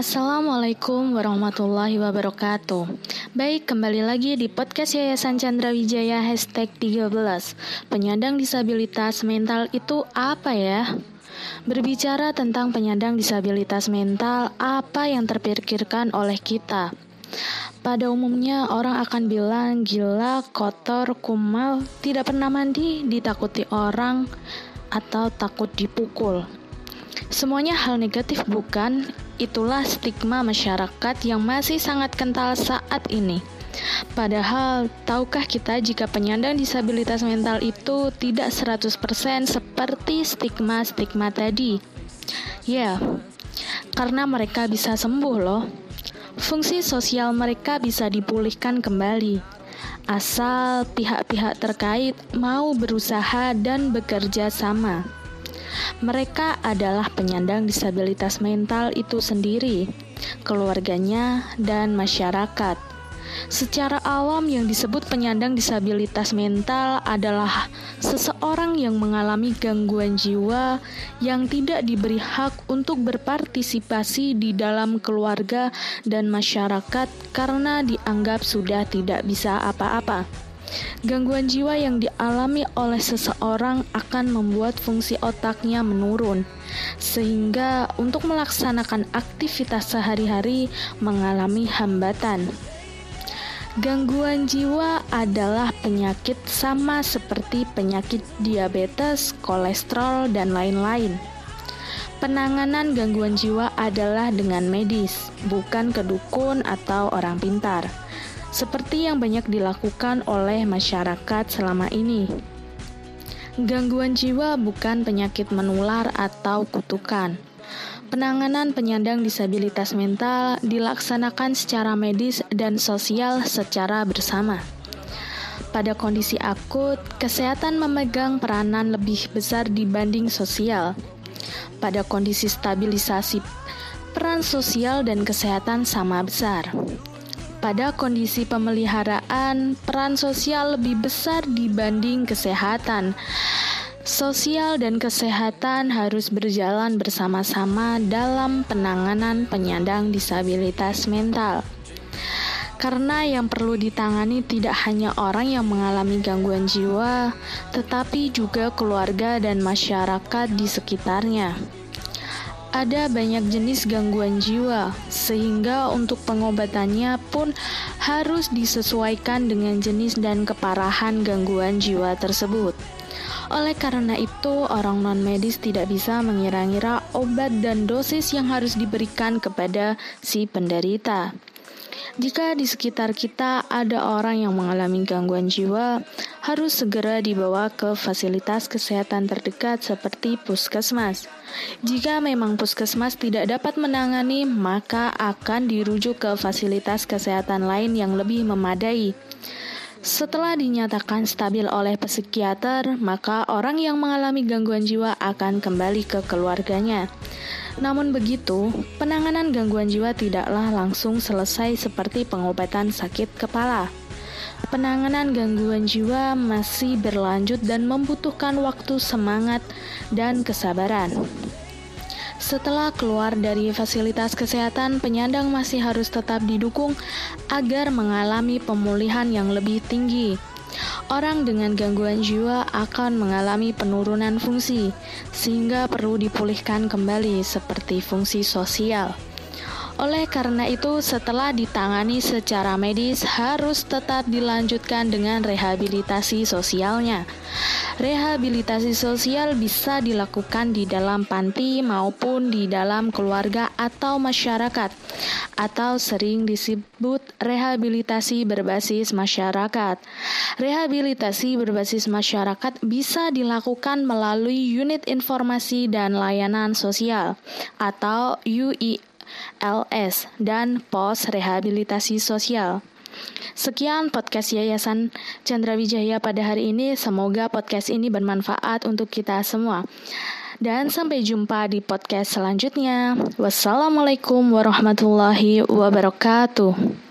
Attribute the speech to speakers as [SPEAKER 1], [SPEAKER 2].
[SPEAKER 1] Assalamualaikum warahmatullahi wabarakatuh Baik, kembali lagi di podcast Yayasan Chandra Wijaya Hashtag 13 Penyandang disabilitas mental itu apa ya? Berbicara tentang penyandang disabilitas mental, apa yang terpikirkan oleh kita? Pada umumnya orang akan bilang gila, kotor, kumal, tidak pernah mandi, ditakuti orang, atau takut dipukul. Semuanya hal negatif bukan? Itulah stigma masyarakat yang masih sangat kental saat ini. Padahal, tahukah kita jika penyandang disabilitas mental itu tidak 100% seperti stigma-stigma tadi? Ya, karena mereka bisa sembuh loh. Fungsi sosial mereka bisa dipulihkan kembali. Asal pihak-pihak terkait mau berusaha dan bekerja sama. Mereka adalah penyandang disabilitas mental itu sendiri, keluarganya, dan masyarakat. Secara awam, yang disebut penyandang disabilitas mental adalah seseorang yang mengalami gangguan jiwa yang tidak diberi hak untuk berpartisipasi di dalam keluarga dan masyarakat karena dianggap sudah tidak bisa apa-apa. Gangguan jiwa yang dialami oleh seseorang akan membuat fungsi otaknya menurun, sehingga untuk melaksanakan aktivitas sehari-hari mengalami hambatan. Gangguan jiwa adalah penyakit sama seperti penyakit diabetes, kolesterol, dan lain-lain. Penanganan gangguan jiwa adalah dengan medis, bukan kedukun atau orang pintar seperti yang banyak dilakukan oleh masyarakat selama ini. Gangguan jiwa bukan penyakit menular atau kutukan. Penanganan penyandang disabilitas mental dilaksanakan secara medis dan sosial secara bersama. Pada kondisi akut, kesehatan memegang peranan lebih besar dibanding sosial. Pada kondisi stabilisasi, peran sosial dan kesehatan sama besar. Pada kondisi pemeliharaan, peran sosial lebih besar dibanding kesehatan. Sosial dan kesehatan harus berjalan bersama-sama dalam penanganan penyandang disabilitas mental. Karena yang perlu ditangani tidak hanya orang yang mengalami gangguan jiwa, tetapi juga keluarga dan masyarakat di sekitarnya. Ada banyak jenis gangguan jiwa, sehingga untuk pengobatannya pun harus disesuaikan dengan jenis dan keparahan gangguan jiwa tersebut. Oleh karena itu, orang non-medis tidak bisa mengira-ngira obat dan dosis yang harus diberikan kepada si penderita. Jika di sekitar kita ada orang yang mengalami gangguan jiwa, harus segera dibawa ke fasilitas kesehatan terdekat seperti puskesmas. Jika memang puskesmas tidak dapat menangani, maka akan dirujuk ke fasilitas kesehatan lain yang lebih memadai. Setelah dinyatakan stabil oleh psikiater, maka orang yang mengalami gangguan jiwa akan kembali ke keluarganya. Namun begitu, penanganan gangguan jiwa tidaklah langsung selesai seperti pengobatan sakit kepala. Penanganan gangguan jiwa masih berlanjut dan membutuhkan waktu semangat dan kesabaran. Setelah keluar dari fasilitas kesehatan, penyandang masih harus tetap didukung agar mengalami pemulihan yang lebih tinggi. Orang dengan gangguan jiwa akan mengalami penurunan fungsi, sehingga perlu dipulihkan kembali, seperti fungsi sosial. Oleh karena itu, setelah ditangani secara medis, harus tetap dilanjutkan dengan rehabilitasi sosialnya. Rehabilitasi sosial bisa dilakukan di dalam panti maupun di dalam keluarga atau masyarakat, atau sering disebut rehabilitasi berbasis masyarakat. Rehabilitasi berbasis masyarakat bisa dilakukan melalui unit informasi dan layanan sosial atau UI LS, dan pos rehabilitasi sosial. Sekian podcast Yayasan Chandra Wijaya pada hari ini. Semoga podcast ini bermanfaat untuk kita semua. Dan sampai jumpa di podcast selanjutnya. Wassalamualaikum warahmatullahi wabarakatuh.